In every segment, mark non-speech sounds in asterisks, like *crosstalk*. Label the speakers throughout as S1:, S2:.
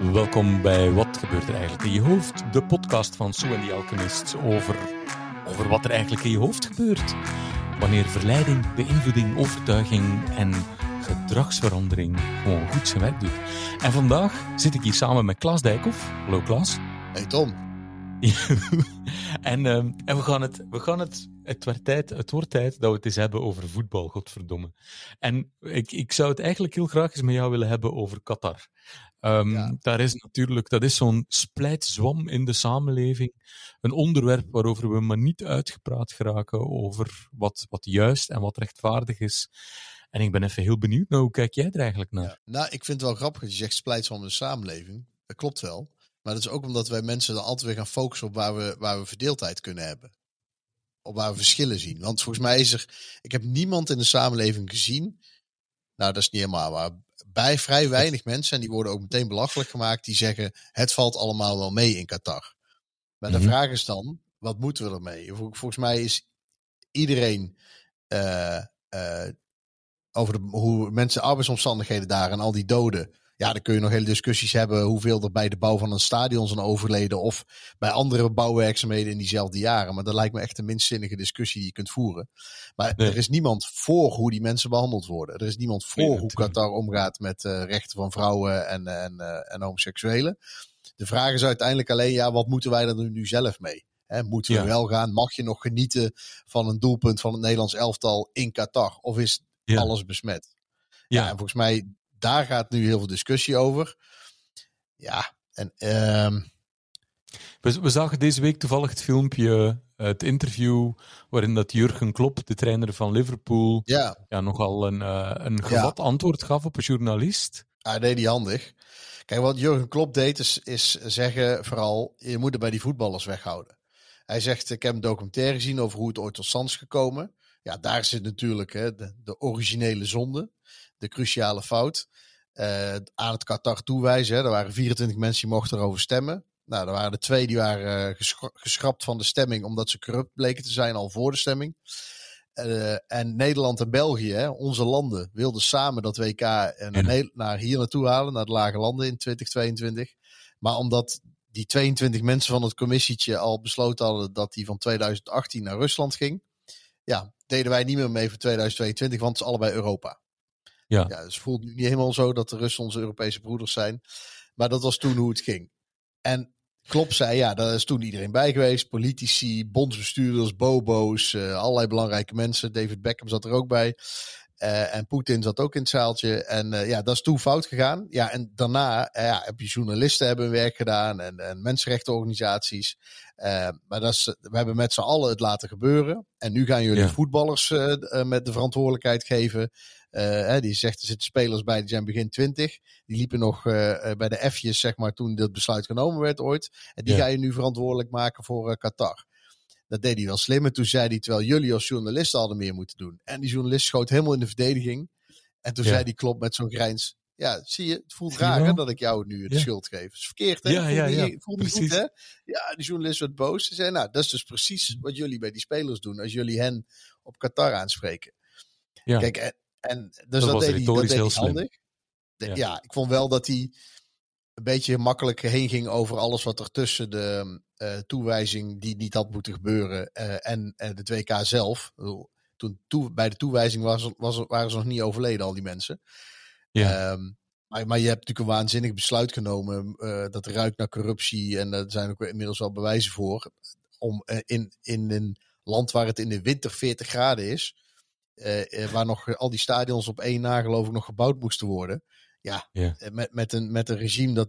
S1: Welkom bij Wat gebeurt er eigenlijk in je hoofd? De podcast van Sue en the Alchemist over, over wat er eigenlijk in je hoofd gebeurt. Wanneer verleiding, beïnvloeding, overtuiging en gedragsverandering gewoon goed zijn werk doet. En vandaag zit ik hier samen met Klaas Dijkhoff. Hallo Klaas.
S2: Hey Tom. *laughs*
S1: en, ehm, en we gaan het, we gaan het het, wordt tijd, het wordt tijd dat we het eens hebben over voetbal, godverdomme. En ik, ik zou het eigenlijk heel graag eens met jou willen hebben over Qatar. Um, Daar is natuurlijk, dat is zo'n splijtzwam in de samenleving. Een onderwerp waarover we maar niet uitgepraat geraken over wat, wat juist en wat rechtvaardig is. En ik ben even heel benieuwd, nou, hoe kijk jij er eigenlijk naar? Ja.
S2: Nou, ik vind het wel grappig dat je zegt splijtswam in de samenleving. Dat klopt wel. Maar dat is ook omdat wij mensen er altijd weer gaan focussen op waar we, waar we verdeeldheid kunnen hebben waar we verschillen zien. Want volgens mij is er, ik heb niemand in de samenleving gezien. Nou, dat is niet helemaal waar. Bij vrij *laughs* weinig mensen, en die worden ook meteen belachelijk gemaakt, die zeggen: het valt allemaal wel mee in Qatar. Maar de mhm. vraag is dan: wat moeten we ermee? Volgens mij is iedereen uh, uh, over de, hoe mensen arbeidsomstandigheden daar en al die doden ja, dan kun je nog hele discussies hebben hoeveel er bij de bouw van een stadion zijn overleden of bij andere bouwwerkzaamheden in diezelfde jaren. Maar dat lijkt me echt de minst zinnige discussie die je kunt voeren. Maar er is niemand voor hoe die mensen behandeld worden. Er is niemand voor hoe Qatar omgaat met uh, rechten van vrouwen en, en, uh, en homoseksuelen. De vraag is uiteindelijk alleen, ja, wat moeten wij er nu zelf mee? He, moeten we wel gaan? Mag je nog genieten van een doelpunt van het Nederlands elftal in Qatar? Of is alles besmet? Ja. ja, en volgens mij daar gaat nu heel veel discussie over. Ja, en. Uh...
S1: We, we, zagen deze week toevallig het filmpje, het interview, waarin dat Jurgen Klopp, de trainer van Liverpool, ja. Ja, nogal een, uh, een gevat antwoord gaf op een journalist.
S2: Hij deed die handig. Kijk, wat Jurgen Klopp deed, is, is zeggen vooral, je moet er bij die voetballers weghouden. Hij zegt, ik heb een documentaire gezien over hoe het ooit tot stand is gekomen. Ja, daar zit natuurlijk hè, de, de originele zonde de cruciale fout. Uh, aan het Qatar toewijzen. Hè. Er waren 24 mensen die mochten erover stemmen. Nou, er waren er twee die waren uh, geschrapt van de stemming omdat ze corrupt bleken te zijn al voor de stemming. Uh, en Nederland en België, hè, onze landen, wilden samen dat WK naar, naar hier naartoe halen, naar de lage landen in 2022. Maar omdat die 22 mensen van het commissietje al besloten hadden dat die van 2018 naar Rusland ging, ja, deden wij niet meer mee voor 2022, want het is allebei Europa. Ja. ja, dus het voelt nu niet helemaal zo dat de Russen onze Europese broeders zijn. Maar dat was toen hoe het ging. En Klopt zei, ja, daar is toen iedereen bij geweest. Politici, bondsbestuurders, bobo's, uh, allerlei belangrijke mensen. David Beckham zat er ook bij. Uh, en Poetin zat ook in het zaaltje. En uh, ja, dat is toen fout gegaan. Ja, en daarna ja, heb je journalisten hebben hun werk gedaan en, en mensenrechtenorganisaties. maar dat is, we hebben met z'n allen het laten gebeuren. En nu gaan jullie voetballers met de verantwoordelijkheid geven. Uh, die zegt er zitten spelers bij die zijn begin 20. Die liepen nog uh, bij de F'jes, zeg maar, toen dat besluit genomen werd ooit. En die ga je nu verantwoordelijk maken voor uh, Qatar. Dat deed hij wel slim. En toen zei hij, terwijl jullie als journalisten hadden meer moeten doen. En die journalist schoot helemaal in de verdediging. En toen zei die klopt met zo'n grijns. Ja, zie je, het voelt raar hè, dat ik jou nu de schuld geef. Het is verkeerd, hè? Ja, ja, ja. Voelt niet goed, hè? Ja, die journalist werd boos. Ze zei, nou, dat is dus precies wat jullie bij die spelers doen. Als jullie hen op Qatar aanspreken. Ja. Kijk, en dus dat, dat deed hij, dat deed heel handig. Ja. ik vond wel dat hij een beetje makkelijk heen ging over alles wat er tussen de uh, toewijzing die niet had moeten gebeuren uh, en uh, de 2K zelf. Toen toe, bij de toewijzing was, was, waren ze nog niet overleden, al die mensen. Ja. Um, maar, maar, je hebt natuurlijk een waanzinnig besluit genomen. dat ruikt naar corruptie. En er zijn ook inmiddels wel bewijzen voor. Om in, in een land waar het in de winter 40 graden is waar nog al die stadions op één na geloof ik nog gebouwd moesten worden. Ja, yeah. met, met, een, met een regime dat,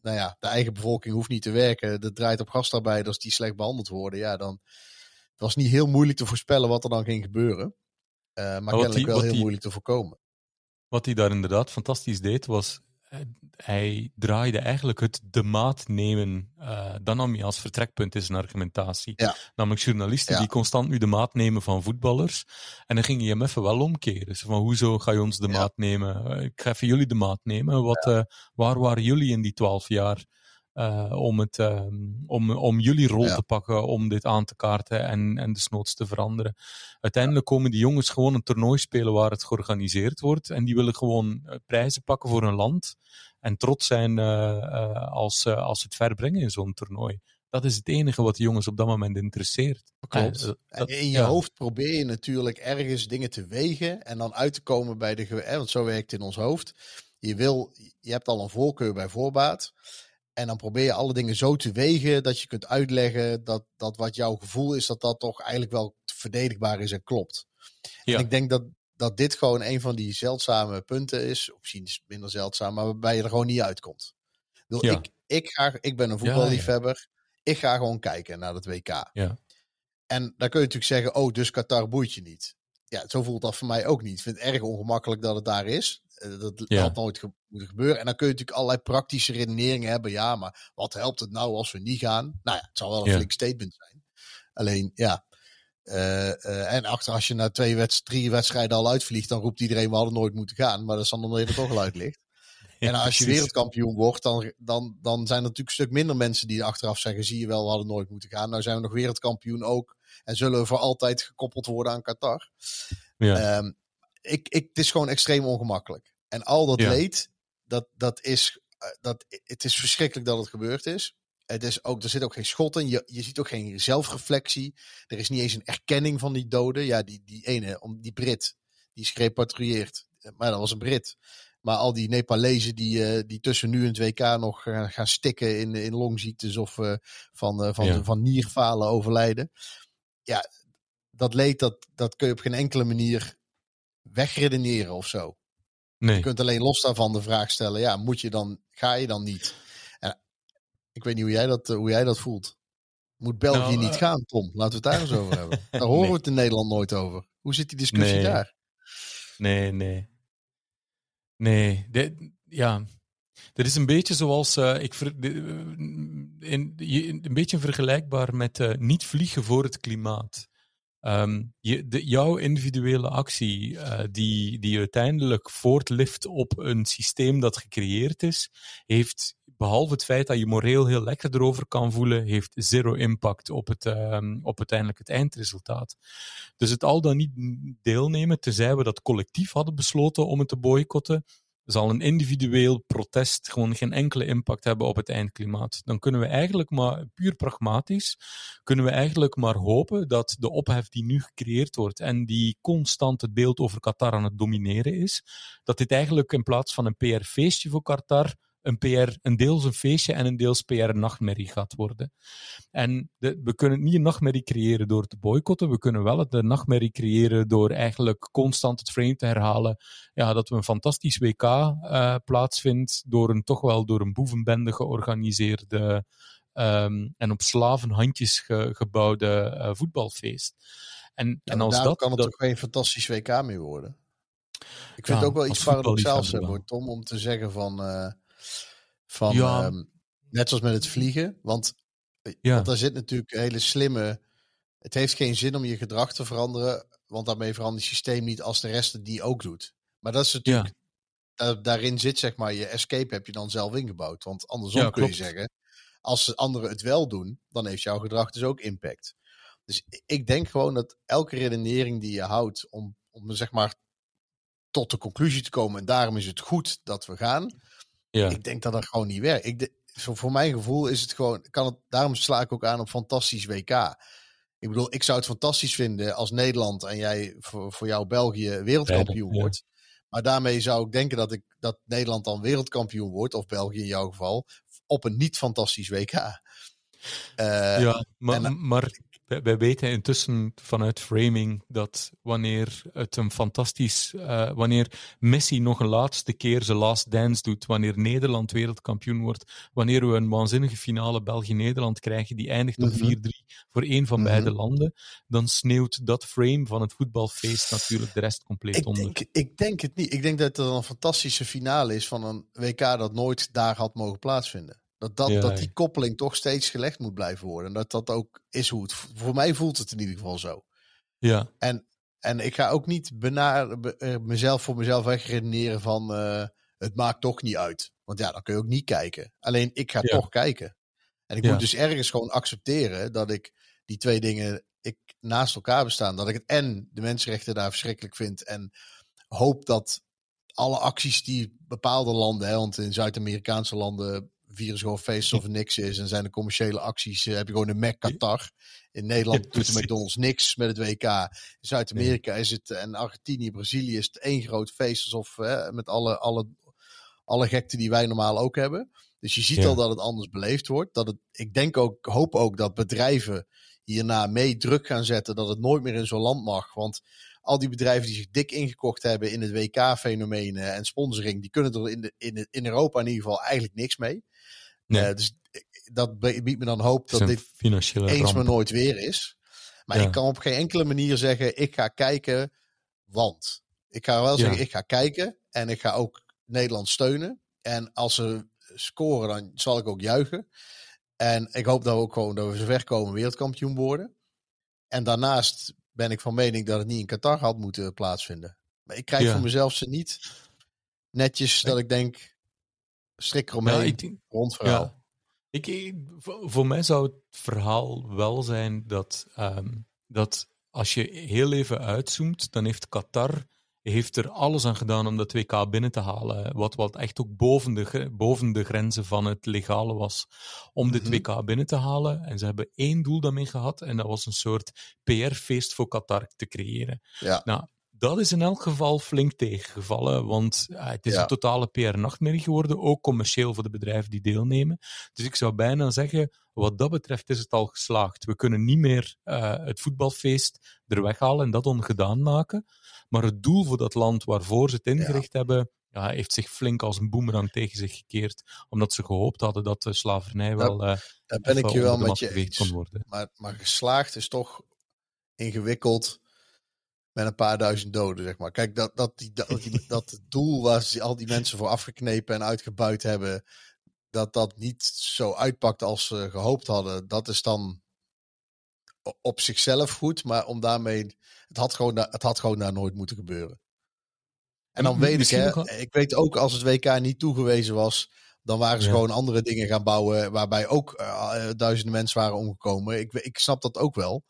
S2: nou ja, de eigen bevolking hoeft niet te werken. Dat draait op gastarbeiders die slecht behandeld worden. Ja, dan het was niet heel moeilijk te voorspellen wat er dan ging gebeuren. Maar, maar kennelijk wel heel moeilijk te voorkomen.
S1: Wat hij daar inderdaad fantastisch deed, was hij draaide eigenlijk het de maat nemen. Uh, dat nam hij als vertrekpunt in zijn argumentatie. Namelijk journalisten die constant nu de maat nemen van voetballers. En dan ging hij hem even wel omkeren. Zo van, hoezo ga je ons de maat nemen? Eh, ik ga even jullie de maat nemen. Wat, uh, waar waren jullie in die twaalf jaar? Uh, om, het, uh, om, om jullie rol ja. te pakken, om dit aan te kaarten en, en desnoods te veranderen. Uiteindelijk komen die jongens gewoon een toernooi spelen waar het georganiseerd wordt en die willen gewoon prijzen pakken voor hun land. en trots zijn als, als ze het ver brengen in zo'n toernooi. Dat is het enige wat de jongens op dat moment interesseert.
S2: Klopt. in je hoofd probeer je natuurlijk ergens dingen te wegen en dan uit te komen bij de. Want zo werkt het in ons hoofd. Je, wil, je hebt al een voorkeur bij voorbaat. En dan probeer je alle dingen zo te wegen dat je kunt uitleggen dat, dat wat jouw gevoel is, dat dat toch eigenlijk wel verdedigbaar is en klopt. Ja. En ik denk dat, dat dit gewoon een van die zeldzame punten is, of misschien is minder zeldzaam, maar waarbij je er gewoon niet uitkomt. ja. ik, ik, ga, ik ben een voetballiefhebber. Ik ga gewoon kijken naar het WK.
S1: Ja.
S2: En dan kun je natuurlijk zeggen, oh, dus Qatar boeit je niet. Ja, zo voelt dat voor mij ook niet. Ik vind het erg ongemakkelijk dat het daar is. Eh, dat had nooit moeten gebeuren. En dan kun je natuurlijk allerlei praktische redeneringen hebben. Ja, maar wat helpt het nou als we niet gaan? Nou ja, het zal wel een flink statement zijn. Alleen, ja. Uh, uh, en achter, als je na twee wedst drie wedstrijden al uitvliegt, dan roept iedereen we hadden nooit moeten gaan. Maar dat is dan omdat je er toch al uit ligt. *laughs* en als je wereldkampioen wordt, dan, dan, dan zijn er natuurlijk een stuk minder mensen die achteraf zeggen: zie je wel, we hadden nooit moeten gaan. Nou zijn we nog wereldkampioen ook. En zullen we voor altijd gekoppeld worden aan Qatar. Ja. Um, ik, ik, het is gewoon extreem ongemakkelijk. En al dat leed, dat, dat is, eh, dat, het is verschrikkelijk dat het gebeurd is. Het is ook, er zit ook geen schot in. Je, je ziet ook geen zelfreflectie. Er is niet eens een erkenning van die doden. Ja, die, die ene, om die Brit, die is gerepatrieerd. Maar dat was een Brit. Maar al die Nepalezen die, uh, die tussen nu en het WK nog gaan, gaan stikken in, in longziektes of uh, van, van, ja. van nierfalen overlijden. Ja, dat leed, dat, dat kun je op geen enkele manier wegredeneren of zo. Nee. Je kunt alleen los daarvan de vraag stellen: ja, moet je dan, ga je dan niet? En ik weet niet hoe jij dat, hoe jij dat voelt. Moet België nou, niet gaan, Tom? Laten we het daar eens over hebben. *laughs* Daar horen we het in Nederland nooit over. Hoe zit die discussie daar?
S1: Nee, nee. Nee, de, ja. Dat is een beetje zoals, uh, ik ver, in, een beetje vergelijkbaar met uh, niet vliegen voor het klimaat. Um, je, jouw individuele actie, uh, die, die uiteindelijk voortlift op een systeem dat gecreëerd is, heeft, behalve het feit dat je moreel heel lekker erover kan voelen, heeft zero impact op, het, um, op uiteindelijk het eindresultaat. Dus het al dan niet deelnemen, tenzij we dat collectief hadden besloten om het te boycotten, zal een individueel protest gewoon geen enkele impact hebben op het eindklimaat. Dan kunnen we eigenlijk maar, puur pragmatisch, kunnen we eigenlijk maar hopen dat de ophef die nu gecreëerd wordt en die constant het beeld over Qatar aan het domineren is, dat dit eigenlijk in plaats van een PR-feestje voor Qatar een PR, een deels een feestje en een deels PR een nachtmerrie gaat worden. En de, we kunnen niet een nachtmerrie creëren door te boycotten, we kunnen wel de nachtmerrie creëren door eigenlijk constant het frame te herhalen ja, dat we een fantastisch WK uh, plaatsvindt door een toch wel door een boevenbende georganiseerde um, en op slavenhandjes ge, gebouwde uh, voetbalfeest. En,
S2: ja,
S1: en als dat,
S2: kan het toch geen fantastisch WK meer worden? Ik vind ja, het ook wel iets paradoxaals, Tom, om te zeggen van... Uh, van, ja. um, net zoals met het vliegen. Want, eh, ja. want daar zit natuurlijk een hele slimme. Het heeft geen zin om je gedrag te veranderen. Want daarmee verandert het systeem niet als de rest het die ook doet. Maar dat is natuurlijk. Ja. daarin zit zeg maar je escape heb je dan zelf ingebouwd. Want andersom kun je zeggen. Als anderen het wel doen, dan heeft jouw gedrag dus ook impact. Dus ik denk gewoon dat elke redenering die je houdt om, om zeg maar tot de conclusie te komen. En daarom is het goed dat we gaan. Ja. Ik denk dat dat gewoon niet werkt. Ik de, voor, mijn gevoel is het gewoon. Kan het, daarom sla ik ook aan op fantastisch WK. Ik bedoel, ik zou het fantastisch vinden als Nederland en jij voor, voor jou België wereldkampioen wordt. Maar daarmee zou ik denken dat, ik, dat Nederland dan wereldkampioen wordt, of België in jouw geval, op een niet fantastisch WK. Uh,
S1: ja, maar, maar wij, weten intussen vanuit framing dat wanneer het een fantastisch, uh, wanneer Messi nog een laatste keer zijn last dance doet, wanneer Nederland wereldkampioen wordt, wanneer we een waanzinnige finale België-Nederland krijgen die eindigt op 4-3 mhm. voor één van mhm. beide landen, dan sneeuwt dat frame van het voetbalfeest natuurlijk de rest compleet
S2: ik
S1: onder.
S2: Denk, ik denk het niet. Ik denk dat het een fantastische finale is van een WK dat nooit daar had mogen plaatsvinden. Dat, dat, dat die koppeling toch steeds gelegd moet blijven worden. En dat dat ook is hoe het. Voor mij voelt het in ieder geval zo.
S1: Ja.
S2: En, en ik ga ook niet benaar, eh, mezelf voor mezelf wegredeneren van. Uh, het maakt toch niet uit. Want ja, dan kun je ook niet kijken. Alleen ik ga toch kijken. En ik moet dus ergens gewoon accepteren dat ik die twee dingen ik, naast elkaar bestaan. Dat ik het en de mensenrechten daar verschrikkelijk vind. En hoop dat alle acties die bepaalde landen, hè, want in Zuid-Amerikaanse landen ze gewoon feest of niks is. En zijn de commerciële acties, heb je gewoon een Mac Qatar. In Nederland *laughs* doet de McDonald's niks met het WK. In Zuid-Amerika is het, en Argentinië, Brazilië is het één groot feest. Alsof hè, met alle, alle, alle gekte die wij normaal ook hebben. Dus je ziet al dat het anders beleefd wordt. Dat het, ik denk ook, hoop ook dat bedrijven hierna mee druk gaan zetten dat het nooit meer in zo'n land mag. Want al die bedrijven die zich dik ingekocht hebben in het WK-fenomenen en sponsoring, die kunnen er in, de, in, in Europa in ieder geval eigenlijk niks mee. Nee. Uh, dus dat biedt me dan hoop dat dit eens maar nooit weer is. Maar ik kan op geen enkele manier zeggen, ik ga kijken, want. Ik ga wel zeggen, ik ga kijken en ik ga ook Nederland steunen. En als ze scoren, dan zal ik ook juichen. En ik hoop dat we ook gewoon dat we zover komen wereldkampioen worden. En daarnaast ben ik van mening dat het niet in Qatar had moeten plaatsvinden. Maar ik krijg voor mezelf ze niet netjes dat ik denk, strik eromheen, ja, ik denk, rond verhaal. Ja.
S1: Ik, voor mij zou het verhaal wel zijn dat, um, dat als je heel even uitzoomt, dan heeft Qatar heeft er alles aan gedaan om dat WK binnen te halen. Wat, wat echt ook boven de, boven de grenzen van het legale was om dit mhm. WK binnen te halen. En ze hebben één doel daarmee gehad en dat was een soort PR-feest voor Qatar te creëren. Ja. Nou, dat is in elk geval flink tegengevallen, want het is een totale PR-nachtmerrie geworden, ook commercieel voor de bedrijven die deelnemen. Dus ik zou bijna zeggen, wat dat betreft is het al geslaagd. We kunnen niet meer uh, het voetbalfeest er weghalen en dat ongedaan maken. Maar het doel voor dat land waarvoor ze het ingericht hebben, ja, heeft zich flink als een boemerang tegen zich gekeerd. Omdat ze gehoopt hadden dat de slavernij wel. Uh,
S2: daar ben ik je wel met je eens. Maar, maar geslaagd is toch ingewikkeld met een paar duizend doden, zeg maar. Kijk, dat, dat, die, dat, dat het doel waar ze al die mensen voor afgeknepen en uitgebuit hebben, dat dat niet zo uitpakt als ze gehoopt hadden, dat is dan op zichzelf goed, maar om daarmee, het had gewoon, het had gewoon daar nooit moeten gebeuren. En dan weet ik, hè, ik weet ook als het WK niet toegewezen was, dan waren ze gewoon andere dingen gaan bouwen waarbij ook uh, duizenden mensen waren omgekomen. Ik, ik snap dat ook wel.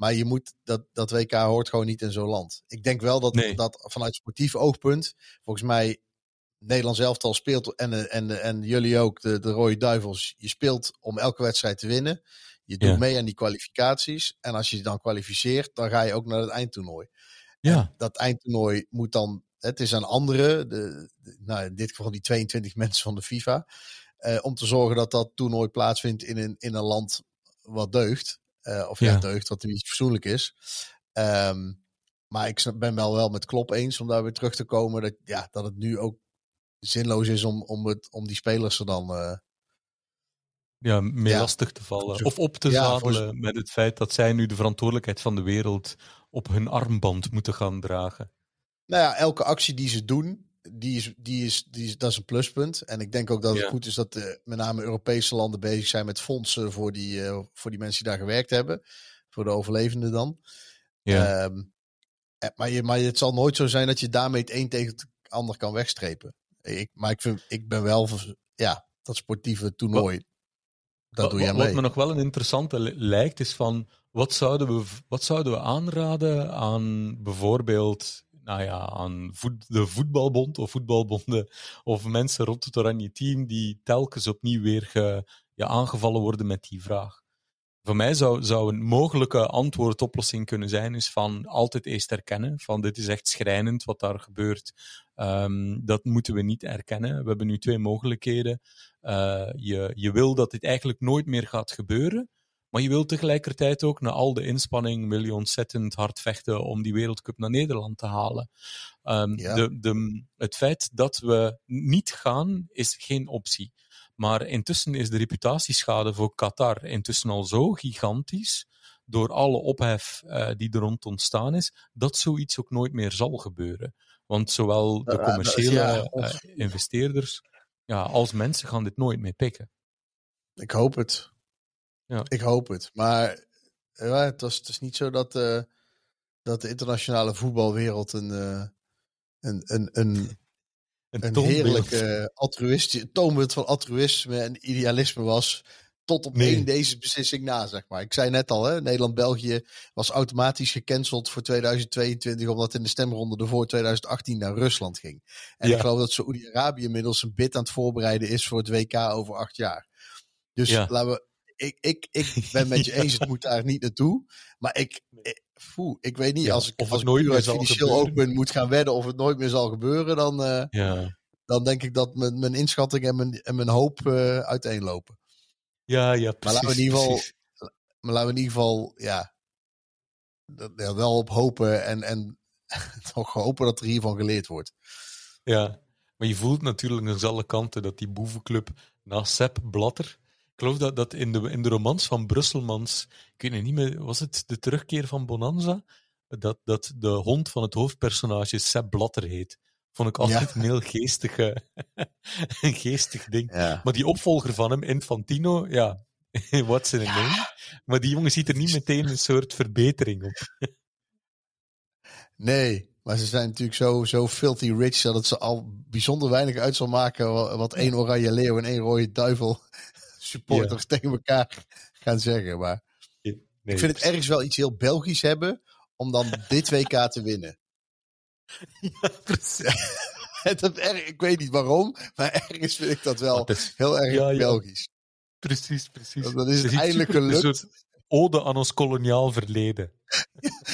S2: Maar je moet, dat, dat WK hoort gewoon niet in zo'n land. Ik denk wel dat, dat vanuit sportief oogpunt, volgens mij, Nederland zelf al speelt en, en, en jullie ook, de, de Rode Duivels, je speelt om elke wedstrijd te winnen. Je doet mee aan die kwalificaties. En als je je dan kwalificeert, dan ga je ook naar het eindtoernooi. Ja. dat eindtoernooi moet dan, het is aan anderen, de, nou in dit geval die 22 *laughs* mensen van de FIFA, eh, om te zorgen dat dat toernooi plaatsvindt in een, in een land wat deugt. Uh, of ja. deugd, wat niet fatsoenlijk is. Um, maar ik ben wel wel met Klop eens om daar weer terug te komen. Dat, ja, dat het nu ook zinloos is om, om, het, om die spelers er dan. Uh,
S1: ja, meer lastig te vallen. Of op te zadelen met het feit dat zij nu de verantwoordelijkheid van de wereld op hun armband moeten gaan dragen.
S2: Nou ja, elke actie die ze doen, die is, die is, die is, dat is een pluspunt. En ik denk ook dat het goed is dat de, met name Europese landen bezig zijn met fondsen voor die, uh, voor die mensen die daar gewerkt hebben. Voor de overlevenden dan. Ja. Um, maar, je, maar het zal nooit zo zijn dat je daarmee het een tegen het ander kan wegstrepen. Ik, maar ik, vind, ik ben wel, ja, dat sportieve toernooi, wat, dat doe je mee.
S1: Wat me nog wel een interessante lijkt, is van, wat zouden we, wat zouden we aanraden aan bijvoorbeeld nou ja, aan voet, de voetbalbond of voetbalbonden of mensen rond het oranje team die telkens opnieuw weer ge, ja, aangevallen worden met die vraag. Voor mij zou, een mogelijke antwoordoplossing kunnen zijn, is van altijd eerst erkennen, van dit is echt schrijnend wat daar gebeurt. Um, dat moeten we niet erkennen. We hebben nu twee mogelijkheden. Uh, je, je wil dat dit eigenlijk nooit meer gaat gebeuren, maar je wilt tegelijkertijd ook, na al de inspanning, wil je ontzettend hard vechten om die Wereldcup naar Nederland te halen. Um, de, de, het feit dat we niet gaan, is geen optie. Maar intussen is de reputatieschade voor Qatar intussen al zo gigantisch door alle ophef uh, die er rond ontstaan is, dat zoiets ook nooit meer zal gebeuren. Want zowel de commerciële uh, investeerders ja, als mensen gaan dit nooit meer pikken.
S2: Ik hoop het. Ja. Ik hoop het. Maar ja, het, was, het is niet zo dat, uh, dat de internationale voetbalwereld een, uh, een, een, een, *laughs* een, een heerlijke altruïstische toonbeeld van altruïsme en idealisme was. tot op één deze beslissing na, zeg maar. Ik zei net al, hè, Nederland-België was automatisch gecanceld voor 2022, omdat in de stemronde ervoor 2018 naar Rusland ging. En ik geloof dat Saoedi-Arabië inmiddels een bid aan het voorbereiden is voor het WK over acht jaar. Dus laten we. Ik, ik, ik ben met je *laughs* eens, het moet daar niet naartoe. Maar ik, ik, ik weet niet, als ik, als ik nooit meer financieel ook ben, moet gaan wedden of het nooit meer zal gebeuren, dan, uh, ja. dan denk ik dat mijn, mijn inschatting en mijn, en mijn hoop uh, uiteenlopen.
S1: Ja, ja, precies.
S2: Maar laten we in ieder geval, maar laten we in ieder geval ja, ja, wel op hopen en, en *laughs* toch hopen dat er hiervan geleerd wordt.
S1: Ja, maar je voelt natuurlijk aan alle kanten dat die boevenclub na Sepp Blatter. Ik geloof dat, dat in, de, in de romans van Brusselmans, ik weet niet meer, was het de terugkeer van Bonanza? Dat, dat de hond van het hoofdpersonage Sepp Blatter heet. Vond ik altijd een heel geestig, *laughs* een geestig ding. Maar die opvolger van hem, Infantino, ja, *laughs* wat zijn name? Maar die jongen ziet er niet *laughs* meteen een soort verbetering op.
S2: nee, maar ze zijn natuurlijk zo, zo filthy rich dat het ze al bijzonder weinig uit zal maken wat één oranje leeuw en één rode duivel supporters tegen elkaar *laughs* gaan zeggen. Maar nee, ik vind het ergens wel iets heel Belgisch hebben om dan dit WK te winnen. *laughs* Ja, precies. *laughs* ik weet niet waarom, maar ergens vind ik dat wel heel erg ja, Belgisch.
S1: Precies, precies.
S2: Dat is het eindelijk gelukt.
S1: ode aan ons koloniaal verleden.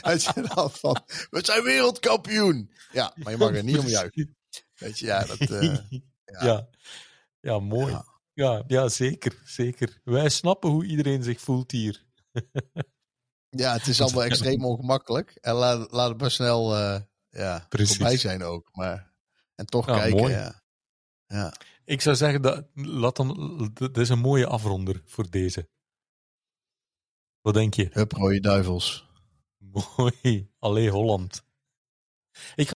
S2: Als je dan van, we zijn wereldkampioen. Ja, maar je mag er niet om juichen. Weet je, ja, dat... Uh,
S1: ja. ja. ja. mooi. Ja. ja. Zeker, zeker. Wij snappen hoe iedereen zich voelt hier. *laughs*
S2: ja, het is allemaal extreem ongemakkelijk. En laat, laat het maar snel uh, ja, voorbij zijn ook. Maar, en toch kijken, mooi. ja. ja.
S1: Ik zou zeggen, dat, laat dan, dat is een mooie afronder voor deze. Wat denk je?
S2: Hup, rode duivels. *laughs*
S1: Mooi. Allee, Holland. Ik